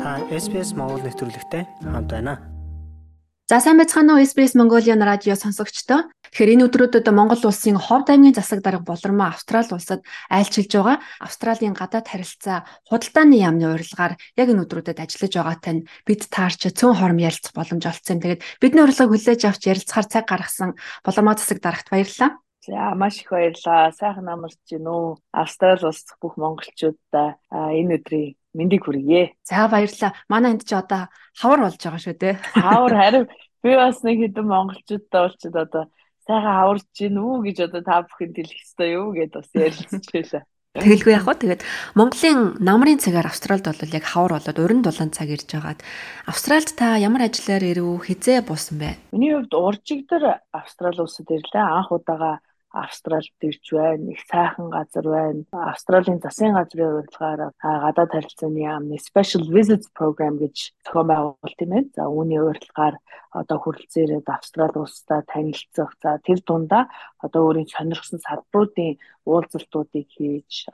Та SBS Монгол нэвтрүүлэгтэй хамт байна. За сайн байцгаана уу SBS Mongolian радио сонсогчдоо. Тэгэхээр энэ өдрүүдэд Монгол улсын Ховд аймгийн засаг дарга болормоо Австрали улсад айлчилж байгаа Австралийн гадаад харилцаа худалдааны яамны урилгаар яг энэ өдрүүдэд ажиллаж байгаатай нь бид таарч цөөн хором ярилцах боломж олцсон. Тэгээд бидний урилгыг хүлээж авч ярилцахаар цаг гаргасан болормоо засаг дарагт баярлалаа. За маш их баярлалаа. Сайхан амарч гин үү. Австрали улс бүх монголчуудаа энэ өдрийн мэндийг хүргье. За баярлалаа. Манай энд ч одоо хавар болж байгаа шүү дээ. Хавар харин би бас нэг хэдэн монголчуудаа болчиход одоо сайхан хаварж гин үү гэж одоо та бүхэнд хэлэх ёстой юу гэд бас ярилцчихлаа. Тэгэлгүй яг хөө тэгээд Монголын намрын цагаар Австралид бол яг хавар болоод уран дулаан цаг ирж байгаад Австралид та ямар ажиллаар ирв хизээ буусан бэ? Миний хувьд уржигдэр Австрали улсад ирлээ. Анх удаага Австралид ирж байна. Их сайхан газар байна. Австралийн засгийн газрын урилгаар гадаад харилцааны яамны Special Visits Program гэж зохион байгуулалт юм байна. За үүний урилгаар одоо хүрэлцэн ирээд Австрали улстай танилцах. За тэр дундаа одоо өөрийн сонирхсан салбаруудын уулзалтуудыг хийж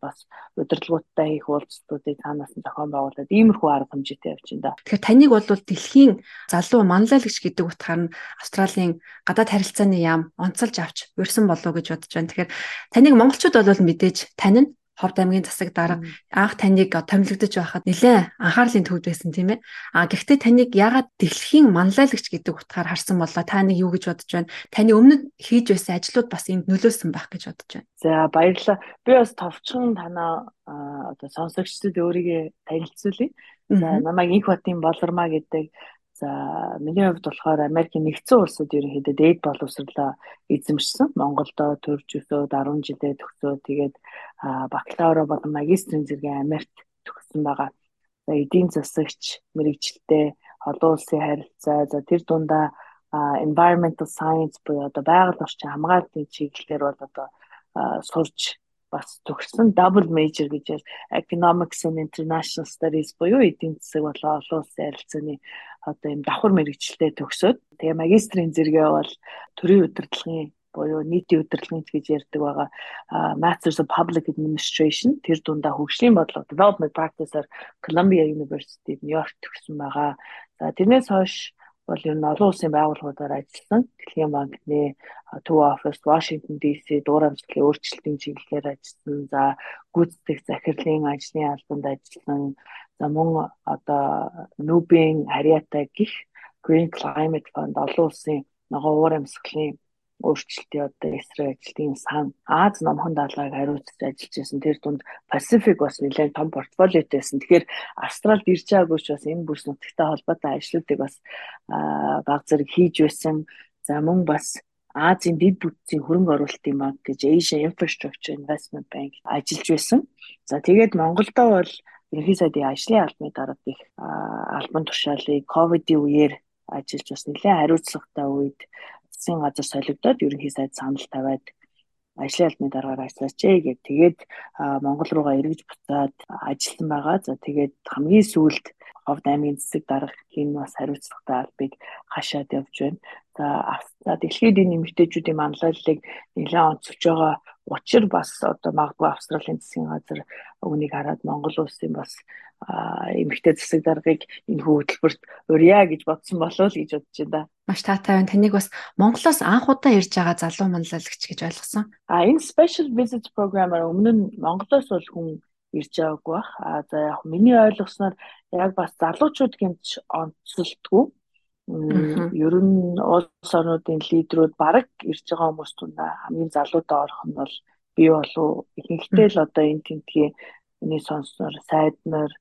бас удирдлагуудтай хийх уулзалтуудыг цаанаас нь зохион байгуулад иймэрхүү арга хэмжээтэй явж байна. Тэгэхээр таныг бол дэлхийн залуу манлайлагч гэдэг утгаар нь Австралийн гадаад харилцааны яам онцолж авч урьсан болов гэж бодож байна. Тэгэхээр таныг монголчууд бол мэдээж тань нь Ховд аймгийн засаг дарга анх таныг томилогдож байхад нэлээд анхаарлын төвд байсан тийм ээ. А гэхдээ таныг ягаад дэлхийн манлайлагч гэдэг утгаар харсан болоо та нэг юу гэж бодож байна? Таны өмнө хийж байсан ажлууд бас энд нөлөөсөн байх гэж бодож байна. За баярлалаа. Би бас товчхон танаа одоо сонсогчдод өөрийгөө танилцуулъя. За намайг Инх Батын болормаа гэдэг За миний хувьд болохоор Америкийн нэгдсэн улсад ерөнхийдөө дээд боловсрлоо эзэмшсэн. Монголдо төрж өсөөд 10 жилээ төгсөөд тэгээд бакалавра болон магистрийн зэргийн Америкт төгссөн байгаа. За эдийн засагч мэрэгчлээ олон улсын харилцаа за тэр дундаа environmental science буюу одоо байгаль орчин хамгаалтын чиглэлээр бол одоо сурч бас төгссөн double major гэж economics and international studies буюу эдийн засаг болон олон улсын харилцааны одоо юм давхар мэрэгчлээ төгсөөд тэгээ магистрийн зэрэгээ бол төрийн удирдлагын буюу нийтийн удирдлагын гэж ярьдаг байгаа Masters of Public Administration тэр дундаа хөгжлийн бодлого Development Practice-аар Columbia University New York төгссөн байгаа. За тэрнээс хойш бол ер нь олон улсын байгууллагуудаар ажилласан. Дэлхийн банкны Төв офис, Washington DC дуурамжлалын өөрчлөлтийн чиглэлээр ажилласан. За гүйцэтгэх захирлын ажлын албанд ажилласан За мөн одоо Нубийн харьяатай гих Green Climate Fund олон улсын нөгөө уур амьсгалын өөрчлөлтийн одоо эсрэг ажилтны сан Аз номхон даалгаврыг хариуцж ажиллаж байсан. Тэр дунд Pacific бас нэлээд том портфолиотой байсан. Тэгэхээр Австралид ирж байгаагүй ч бас энэ бүс нутагтай холбоотой ажлуудыг бас баг зэрэг хийж байсан. За мөн бас Азийн дэд бүтцийн хөрөнгө оруулалтын банк гэж Asia Infrastructure Investment Bank ажиллаж байсан. За тэгээд Монголдо бол ерөнхий сайдын ажлын албаны дарга их албан тушаалыг ковидын үеэр ажиллаж бас нэлээд хариуцлагатай үед засгийн газар солигдоод ерөнхий сайд санал тавиад ажлын албаны дараагаар ажиллажээ гэд тэгээд Монгол руугаа эргэж буцаад ажилласан байгаа. За тэгээд хамгийн сүүлд Ховд аймгийн засаг даргагийн бас хариуцлагатай албыг хашаад явж байна. За дэлхийд энэ эмэгтэйчүүдийн манлайллыг нэлээд онцолж байгаа учир бас одоо магадгүй Австралийн засгийн газар үнийг хараад Монгол улсын бас эмэгтэй засаг даргыг энэ хөтөлбөрт урья гэж бодсон болов уу гэж бодож байна. Маш таатай байна. Таныг бас Монголоос анх удаа ирж байгаа залуу манлайлагч гэж ойлгосон. А энэ special visit program-аар өмнө нь Монголоос бол хүн ирж байгаагүй бах. А за яг миний ойлгосноор яг бас залуучууд гэмч онцлтгүй Ер нь улс орнуудын лидерүүд баг ирж байгаа хүмүүс тундаа хамгийн залуудаа орох нь бол би болов ихэнхдээ л одоо энэ тентгийн миний сонсноор сайднаар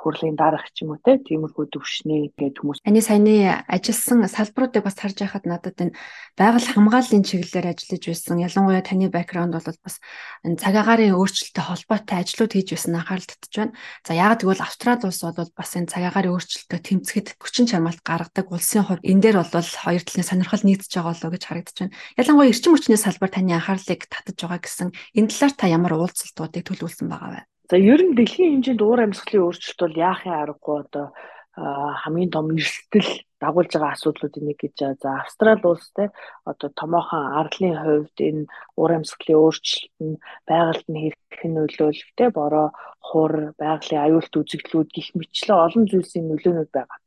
хурлын дарах ч юм уу те тиймэрхүү төвшний гэдэг хүмүүс. Таны саяны ажилласан салбаруудыг бас харж байхад надад энэ байгаль хамгааллын чиглэлээр ажиллаж байсан. Ялангуяа таны бэкграунд бол бас цаг агарын өөрчлөлттэй холбоотой ажлууд хийж байсан анхаарал татж байна. За яагаад гэвэл Австрали улс бол бас энэ цаг агарын өөрчлөлтөд тэмцэхэд хүчин чармаалт гаргадаг улсын хувьд энэ дээр бол хоёр талын сонирхол нийцж байгаа болоо гэж харагдаж байна. Ялангуяа эрчим хүчний салбар таны анхаарлыг татаж байгаа гэсэн энэ талаар та ямар уулзалтуудыг төлөвлөсөн байгаа вэ? За ер нь дэлхийн хэмжээнд уур амьсгалын өөрчлөлт бол яахын аргагүй одоо хамгийн том эрсдэл дагуулж байгаа асуудлуудын нэг гэж за Австрали улс те одоо томоохон арлын хувьд энэ уур амьсгалын өөрчлөлт нь байгальд нь хэрхэн нөлөөлөх те бороо хур байгалийн аюулт үзэгдлүүд гих мэтлээ олон зүйлсийн нөлөөнүүд байгаа.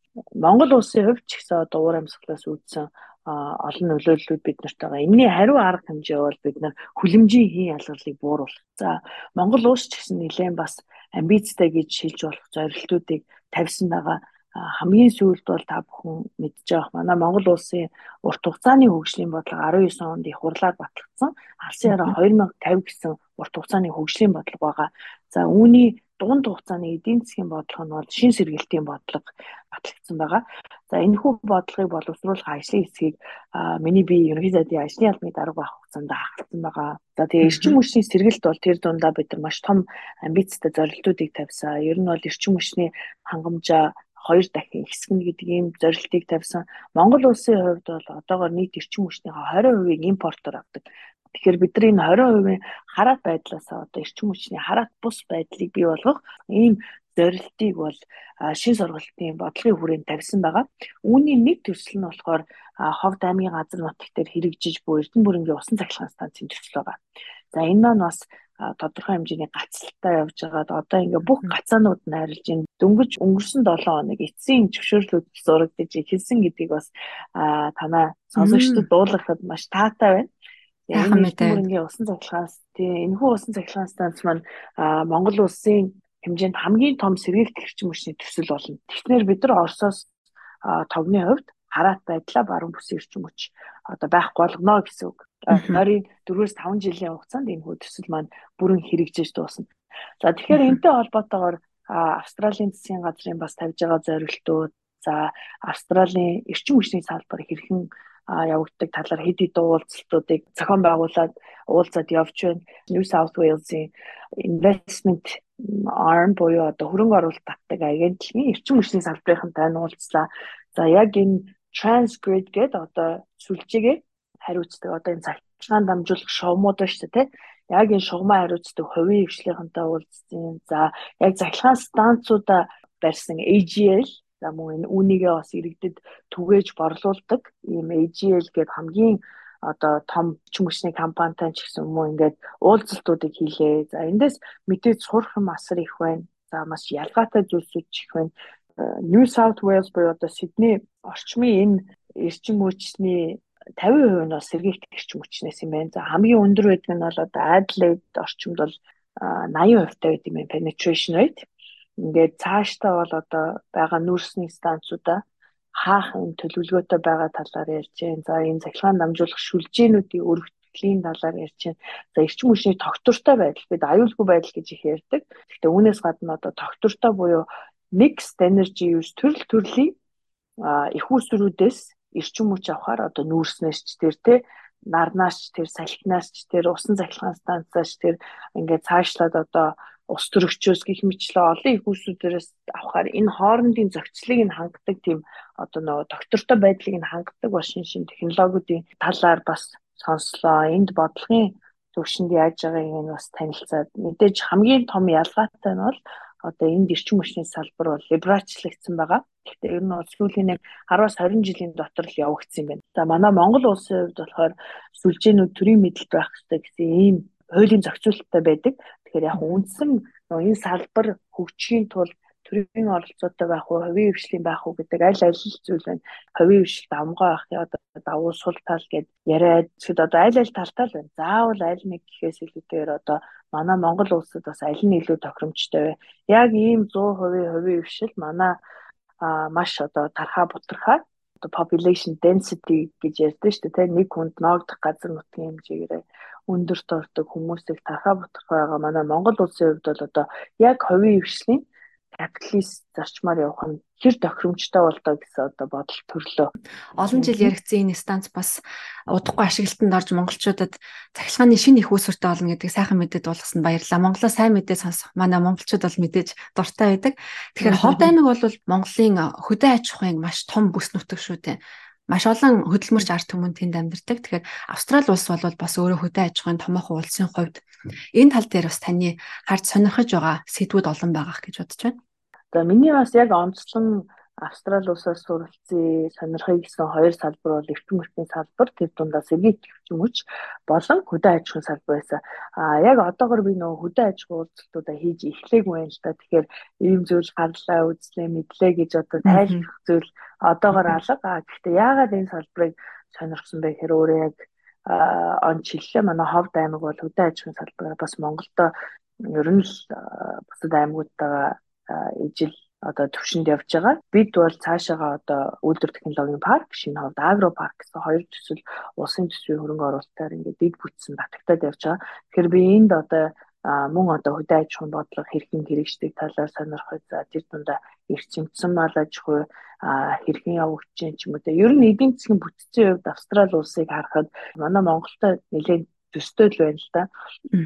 Монгол улсын хувьд ч гэсэн одоо уур амьсгалаас үүдсэн олон нөлөөллүүд бид нарт байгаа. Энийний хариу арга хэмжээ бол бид нар хүлэмжийн хийн ялгарлыг бууруулах. За Монгол улс ч гэсэн нэлээд бас амбицтай гэж шилж болох зорилтуудыг тавьсан байгаа хамгийн сүүлд бол та бүхэн мэдж байгаа манай Монгол улсын урт хугацааны хөгжлийн бодлого 19 онд их хурлаар батлагдсан. Алсын яраа 2050 гэсэн урт хугацааны хөгжлийн бодлого байгаа. За үүний дунд хугацааны эдийн засгийн бодлого нь бол шин сэргэлтийн бодлого батлагдсан байгаа. За энэ хүү бодлогыг боловсруулах ажлын хэсгийг миний би ерөнхий сайдын ажлын албаны дарга байх хугацаанд хахалсан байгаа. За тэгээ эрчим хүчний сэргэлт бол тэр дундаа бид нар маш том амбицтай зорилтуудыг тавьсан. Ер нь бол эрчим хүчний хангамжаа хоёр дахин ихсгэнэ гэдэг ийм зорилтыг тавьсан. Монгол улсын хувьд бол одоогоор нийт эрчим хүчнийхээ 20%-ийг импортоор авдаг. Тэгэхээр бид нар энэ 20%-ийн хараат байдлаас одоо эрчим хүчний хараат бус байдлыг бий болгох ийм зорилтыг бол шин сургалтын бодлогын хүрээнд тавьсан байгаа. Үүний нэг төсөл нь болохоор Ховд аймгийн газар нутагт хэрэгжиж буй Эрдэнэ бүрэнгийн усан цахилгаан станцын төсөл байгаа. За энэ маань бас тодорхой хэмжээний гацалтаа явж байгаад одоо ингээ бүх гацаанууд нь арилж ин дөнгөж өнгөрсөн 7 хоног эцсийн зөвшөөрлүүд зурагдаж эхэлсэн гэдгийг бас танаа сонсогчдод дуулгахад маш таатай байна. Яахан мэдээ. Бүрэнгийн усан цахилгаанс тийм энэхүү усан цахилгаан станц маань Монгол улсын хэмжээнд хамгийн том сэргийлт хэрчим хүчний төсөл болно. Тэгэхээр бид нар Оросоос тогны хувьд хараат байдлаа баруун бүсийн эрчим хүч одоо байхгүй болгоно гэсэн үг. Нарын 4-5 жилийн хугацаанд энэ хүү төсөл маань бүрэн хэрэгжиж дуусна. За тэгэхээр энэтэй холбоотойгоор Австралийн засгийн газрын бас тавьж байгаа зорилтууд за Австралийн эрчим хүчний салбар хэрхэн явагддаг талаар хэд хэдэн уулзалтуудыг зохион байгуулад уулзаад явж байна. New South Wales-ийн investment arm буюу одоо хөрөнгө оруулалт татдаг агентлагийн эрчим хүчний салбарынхантай уулзлаа. За яг энэ Transgrid гэдэг одоо сүлжээгээ хариуцдаг одоо энэ цахилгаан дамжуулах шугамууд ба шүү дээ яг энэ шугамаа хариуцдаг хувийн хвшлийнхэнтэй уулзсан. За яг захилгаан станцуудаа барьсан AGL за мөн энэ үүнийгээ бас иргэдэд түгээж борлуулдаг ийм AGL гээд хамгийн одоо том чимгчний компанитай ч гэсэн мөн ингээд уулзалтуудыг хийлээ. За эндээс мэдээж сурах юм асар их байна. За маш ялгаатай зүйлсүүд ч их байна. New South Wales буюу одоо Сидней орчмын энэ эрчим хүчний 50% нь бол сэргийгт гэрчим хүчнээс юм байна. За хамгийн өндөр байдаг нь бол одоо Adelaide орчимд бол 80% таа гэдэг юм penetration rate. Ингээд цаашдаа бол одоо байгаа нүүрсний станцуудаа хаах энэ төлөвлөгөөтэй байгаа талаар ярьж байна. За энэ цахилгаан дамжуулах шүлжээнүүдийн өргөтлийн талаар ярьж байна. За эрчим хүчний тогтвортой байдал бид аюулгүй байдал гэж их ярьдаг. Гэхдээ үүнээс гадна одоо тогтвортой буюу mixed energy use төрөл төрлийн их усрүүдээс эрчим хүч авахаар одоо нүүрснээс ч тэр те нарнаас ч тэр салхинаас ч тэр усан цахилгаан станцаас ч тэр ингээд цаашлаад одоо ус төрөгчөөс гих мэтлээ олон их усүүдээс авахаар энэ хоорондын зохицлыг нь хангадаг тийм одоо нөгөө доктортой байдлыг нь хангадаг ба шин шин технологиудын талаар бас сонслоо. Энд бодлогын төвшөнд яаж байгааг нь бас танилцаад мэдээж хамгийн том ялгаатай нь бол одоо энд эрчим хүчний салбар бол либералчлагдсан байгаа. Гэхдээ ер нь бол сүүлийн нэг 10-аас 20 жилийн дотор л явагдсан юм байна. За манай Монгол улсын хувьд болохоор сүлжээнүүд төрийн мэдлэл байх хэрэгтэй гэсэн ийм хуулийн зохицуулалттай байдаг. Тэгэхээр яг үндсэн энэ салбар хөгжихийн тулд төрийн оролцоотой байх уу, хувийн хвшлийн байх уу гэдэг аль аль зүйл байна. Хувийн хвшилт амгаа авах одоо давуу сул тал гэд яриад тэгэхэд одоо аль аль талтай л байна. Заавал аль нэг гэхээс илүүтэйгээр одоо манай Монгол улсад бас аль нь илүү тохиромжтой вэ? Яг ийм 100% хувийн хвшил манай маш одоо тархаа бутархаа population density гэж ярьдэн шүү дээ. Нэг хүнд ноогдох газар нутгийн хэмжээгээр өндөрт ордог хүмүүсийг тархаа бутгах байгаа манай Монгол улсын хувьд бол одоо яг хувийн хвшлийн капиталист зарчмаар явах нь хэр тохиромжтой болдоо гэсэн одоо бодол төрлөө. Олон жил яригдсан энэ станц бас удахгүй ашиглалтанд орж монголчуудад цахилгааны шинэ их үүсвэртэй болно гэдэг сайхан мэдээд болгосон баярлалаа. Монголоо сайн мэдээ сонсох манай монголчууд бол мэдээж дуртай байдаг. Тэгэхээр ховд аймаг бол Монголын хөдөө аж ахуйн маш том бүс нутаг шүү дээ маш олон хөдөлмөрч ард түмэн тэнд амьдардаг. Тэгэхээр Австрали улс бол бас өөрөө хөдөө аж ахуйн томоохон улсын хувьд энэ тал дээр бас таны харж сонирхож байгаа сэдвүүд олон байгаа гэж бодож байна. За миний бас яг онцлон Австрали улсаас суралцсан сонирхыг гэсэн хоёр салбар бол эрчим хүчний салбар тэр дундаа сэргийт эрчим хүч болон хөдөө аж ахуйн салбар байсан. А яг одоогор би нөгөө хөдөө аж ахуйн уулзалтуудаа хийж эхлэегүй байна л та. Тэгэхээр ийм зүйл гарлаа үзлээ мэдлээ гэж одоо тайлбарлах зүйл одоогор алга. А гэхдээ яагаад энэ салбарыг сонирхсан бэ гэхээр өөрөө яг он чиллээ манай ховд аймаг бол хөдөө аж ахуйн салбараар бас Монголдо ер нь л бусад аймагуудтайгаа ижил одоо төвшөнд явж байгаа. Бид бол цаашаага одоо үйлдвэр технологийн парк, шинэ ховд агро парк гэсэн хоёр төсөл улсын төсвийн хөрөнгө оруулалтаар ингээд дэг бүтсэн батагтаад явж байгаа. Тэгэхээр би энд одоо мөн одоо хөдөө аж ахуйн бодлого хэрхэн хэрэгждэг талаар сонирхож за тэр дундаа эрчимцэн мал аж ахуй хэрхэн явагдаж ч юм уу ер нь эдийн засгийн бүтцийн хувьд Австрали улсыг харахад манай Монголтой нэлээд төстэй л байна л да.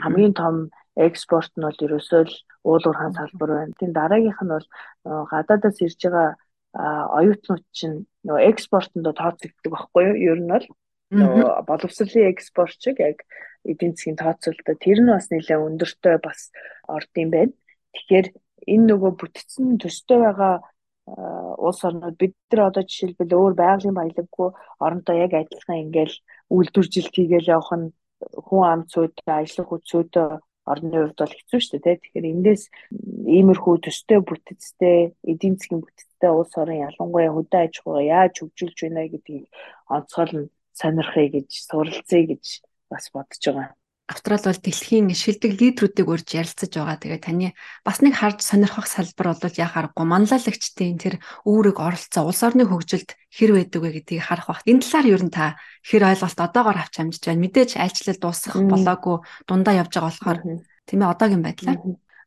Хамгийн том экспорт нь бол ерөөсөө л уулуурхаан салбар байна. Тийм дараагийнх нь бол гадаадаас ирж байгаа оюутнууд чинь нөгөө экспортондоо тооцогддог байхгүй юу? Ер нь бол нөгөө боловсролын экспорт шиг яг эдийн засгийн тооцоололтоо тэр нь бас нэлээд өндөртэй бас орд юм байна. Тэгэхээр энэ нөгөө бүтцэн төстэй байгаа улс орнууд бид нар одоо жишээлбэл өөр байгалийн баялаггүй оронтой яг адилхан ингээл үйлдвэржилт хийгээл явах нь хүн амцууд ажиллах хүчөөдөө орны хувьд бол хэцүү шүү дээ. Тэгэхээр эндээс иймэрхүү төстэй бүтцтэй эдийн засгийн бүтцтэй улс орон ялангуяа хөдөө аж ахуйгаа яаж хөгжүүлж байна гэдгийг онцгойлно сонирхъя гэж суралцъя гэж бас бодож байгаа. Австрал бол дэлхийн шилдэг лидерүүдийг урьж ярилцаж байгаа. Тэгээ таны бас нэг харж сонирхох салбар бол яа харахгүй манлайлагчдын тэр үүрэг оролцоо улс орны хөгжилд хэр байдаг вэ гэдгийг харах бах. Энэ талаар ер нь та хэр ойлголт одоогоор авч амжиж байна. Мэдээж айлчлал дуусах болоогүй дундаа явж байгаа болохоор тийм ээ одоогийн байдлаар.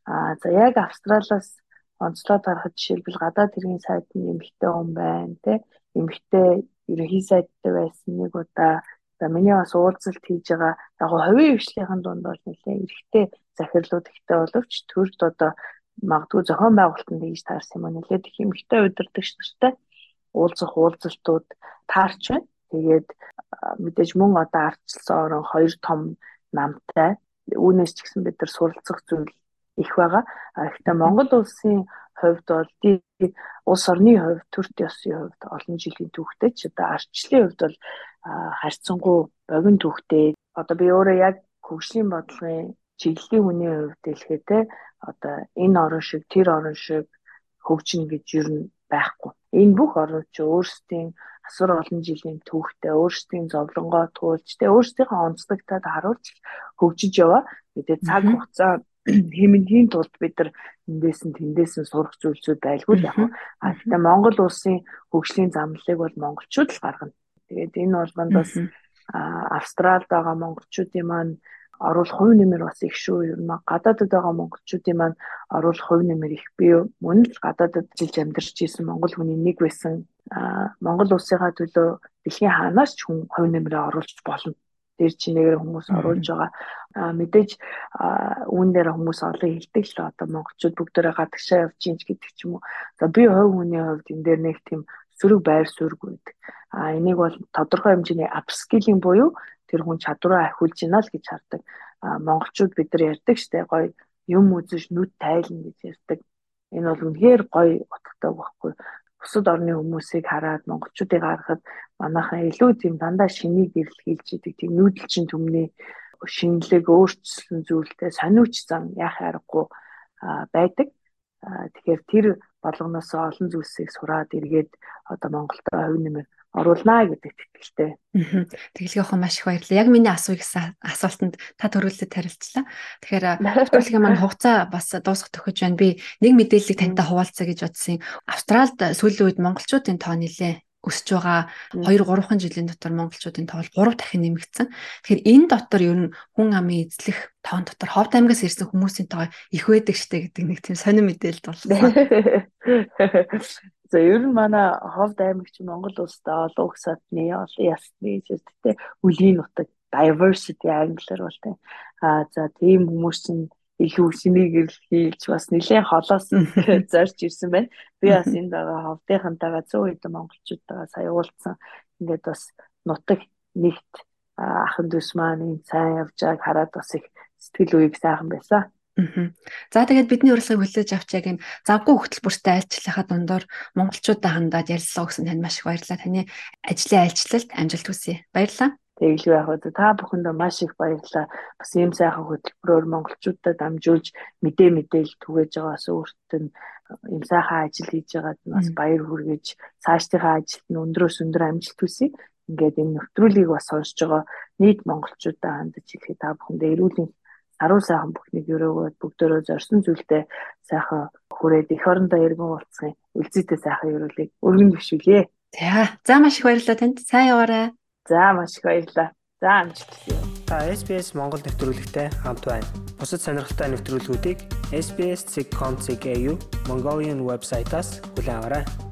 Аа за яг Австралиас онцлоод харахад жишээлбэл гадаад хэргийн сайдны эмэгтэй хүн байна тий. Эмэгтэй ерөнхий сайдтай байсан нэг удаа За миний бас уулзалт хийж байгаа яг хувийн хвшлийн дунд бол нэлээд эрэгтэй захирлууд ихтэй боловч төрд одоо магадгүй зохион байгуулалтанд хийж таарсан юм аа нэлээд их эмэгтэй удирдагч нартай уулзах уулзалтууд таарч байна. Тэгээд мэдээж мөн одоо ардчилсан орон хоёр том намтай үүнээс ч гэсэн бид нар суралцах зүйл их байгаа. Гэхдээ Монгол улсын хувьд бол улс орны хувьд төрт ёсны хувьд олон жилийн түүхтэй ч одоо ардчлалын хувьд бол харьцангуй богино түүхтэй. Одоо би өөрөө яг хөгжлийн бодлогын чиглэлийн хүний хувьд хэлэхэд одоо энэ орон шиг тэр орон шиг хөгжинэ гэж юу нь байхгүй. Энэ бүх орнууд ч өөрсдийн асар олон жилийн түүхтэй, өөрсдийн зовлонгоо туулж, тэ өөрсдийнхөө онцлогтойд харуулж хөгжиж яваа. Тэгээд цаг хугацаа хэмнэхийн тулд бид нар эндээс нь тэндээс нь сурах зүйлсүүд байлгүй л яг. А гэхдээ Монгол улсын хөгжлийн замналыг бол монголчууд л гаргана. Тэгээд энэ болгондоос Австралид байгаа монголчуудын маань оруулах хувь нэмэр бас их шүү. Ер нь гадаадд байгаа монголчуудын маань оруулах хувь нэмэр их би мөн л гадаадд жилж амьдарч исэн монгол хүний нэг байсан. Монгол улсынхаа төлөө дэлхийн хаанаас ч хүн хувь нэмрээ оруулж болно дээр чинээгээр хүмүүс оруулж байгаа. Мэдээж үүн дээр хүмүүс олон хэлдэг л одоо монголчууд бүгдээрээ гадагшаа явж ийн гэдэг ч юм уу. За би хувь хүний хувьд энэ дээр нэг тийм сөрөг байр суурьг байдаг. А энийг бол тодорхой хэмжээний апскилинг буюу тэр хүн чадвараа ахиулж гинэ л гэж хардаг. А монголчууд бид нар ярьдаг штэ гоё юм үзэж нүд тайлна гэж ярьдаг. Энэ бол үнэхээр гоё утгатай байхгүй. Бусад орны хүмүүсийг хараад монголчуудыг харахад манайхан илүү тийм дандаа шинийг гэрлэлж идэг тийм нүүдэлчин төмний шинэлэг өөрчлөсөн зүйлтэй сониуч зам яах аргагүй байдаг. Тэгэхээр тэр болгоноос олон зүйлсийг сураад эргээд одоо Монголд хувь нэмэр оруулнаа гэдэг итгэлтэй. Тэглэгээ хоо маш их баярлалаа. Яг миний асуух гэсэн асуултанд та төрүүлээд тарилчлаа. Тэгэхээр хөтөлбөрийн маань хугацаа бас дуусах төхөж байна. Би нэг мэдээллийг тантай хуваалцаа гэж бодсон. Австралид сүүлийн үед монголчуудын тоо нэлээ өсөж байгаа 2 3хан жилийн дотор монголчуудын тоо 3 дахин нэмэгдсэн. Тэгэхээр энэ дотор ер нь хүн амын эзлэх тоон дотор Ховд аймгаас ирсэн хүмүүсийн тоо их байдаг штэ гэдэг нэг тийм сонир мэдээлэл болсон. За ер нь манай Ховд аймагч Монгол улстай олон их садны олон ясны зэрэгтэй үлийн нутаг diversity англиар бол тийм. Аа за тийм хүмүүс чинь илүү шинийг ирлхийлж бас нэлээд холоос зорж ирсэн байна. Би бас энд байгаа ховдынхантайгаа 100 хэдэн монголчуудтайгаа сая уулзсан. Ингээд бас нутаг нэгт ахын дүүс маань энэ сайн явж байгааг хараад бас их сэтгэл үеийг сайхан байсан. За тэгээд бидний урилгыг хүлээж авч яг энэ завгүй хөтөлбөртэй айлчлахаа дундуур монголчуудаа хандаад ярилцлага өгсөн танд маш их баярлалаа. Таны ажлын айлчлалд амжилт хүсье. Баярлалаа. Тэглүү яг уу та бүхэндээ маш их баярлалаа. Бас ийм сайхан хөтөлбөрөөр монголчуудад дамжуулж мэдээ мэдээл түгээж байгаас өөртөө ийм сайхан ажил хийж байгаад бас баяр хүргэж цаашдынхаа ажилд нь өндрөөс өндөр амжилт хүсье. Ингээд энэ нэвтрүүлгийг бас сонсож байгаа нийт монголчуудаа хандаж хэлэхэд та бүхэндээ эрүүлийн аруу сайхан бүхнийг өрөөгөө бүгдөө зорсон зүйлдээ сайхан хүрээд эх орондоо эргэн уулзсан үлзийтэй сайхан өрөөлийг өргөн төвшүүлье. За за маш их баярлалаа танд. Сайн яваарай. За маш их баярлалаа. За амжилт хүсье. Та SBS Монгол нэвтрүүлэгтэй хамт байна. Бусад сонирхолтой нэвтрүүлгүүдийг SBS.com.cg Mongolian вебсайтаас аваарай.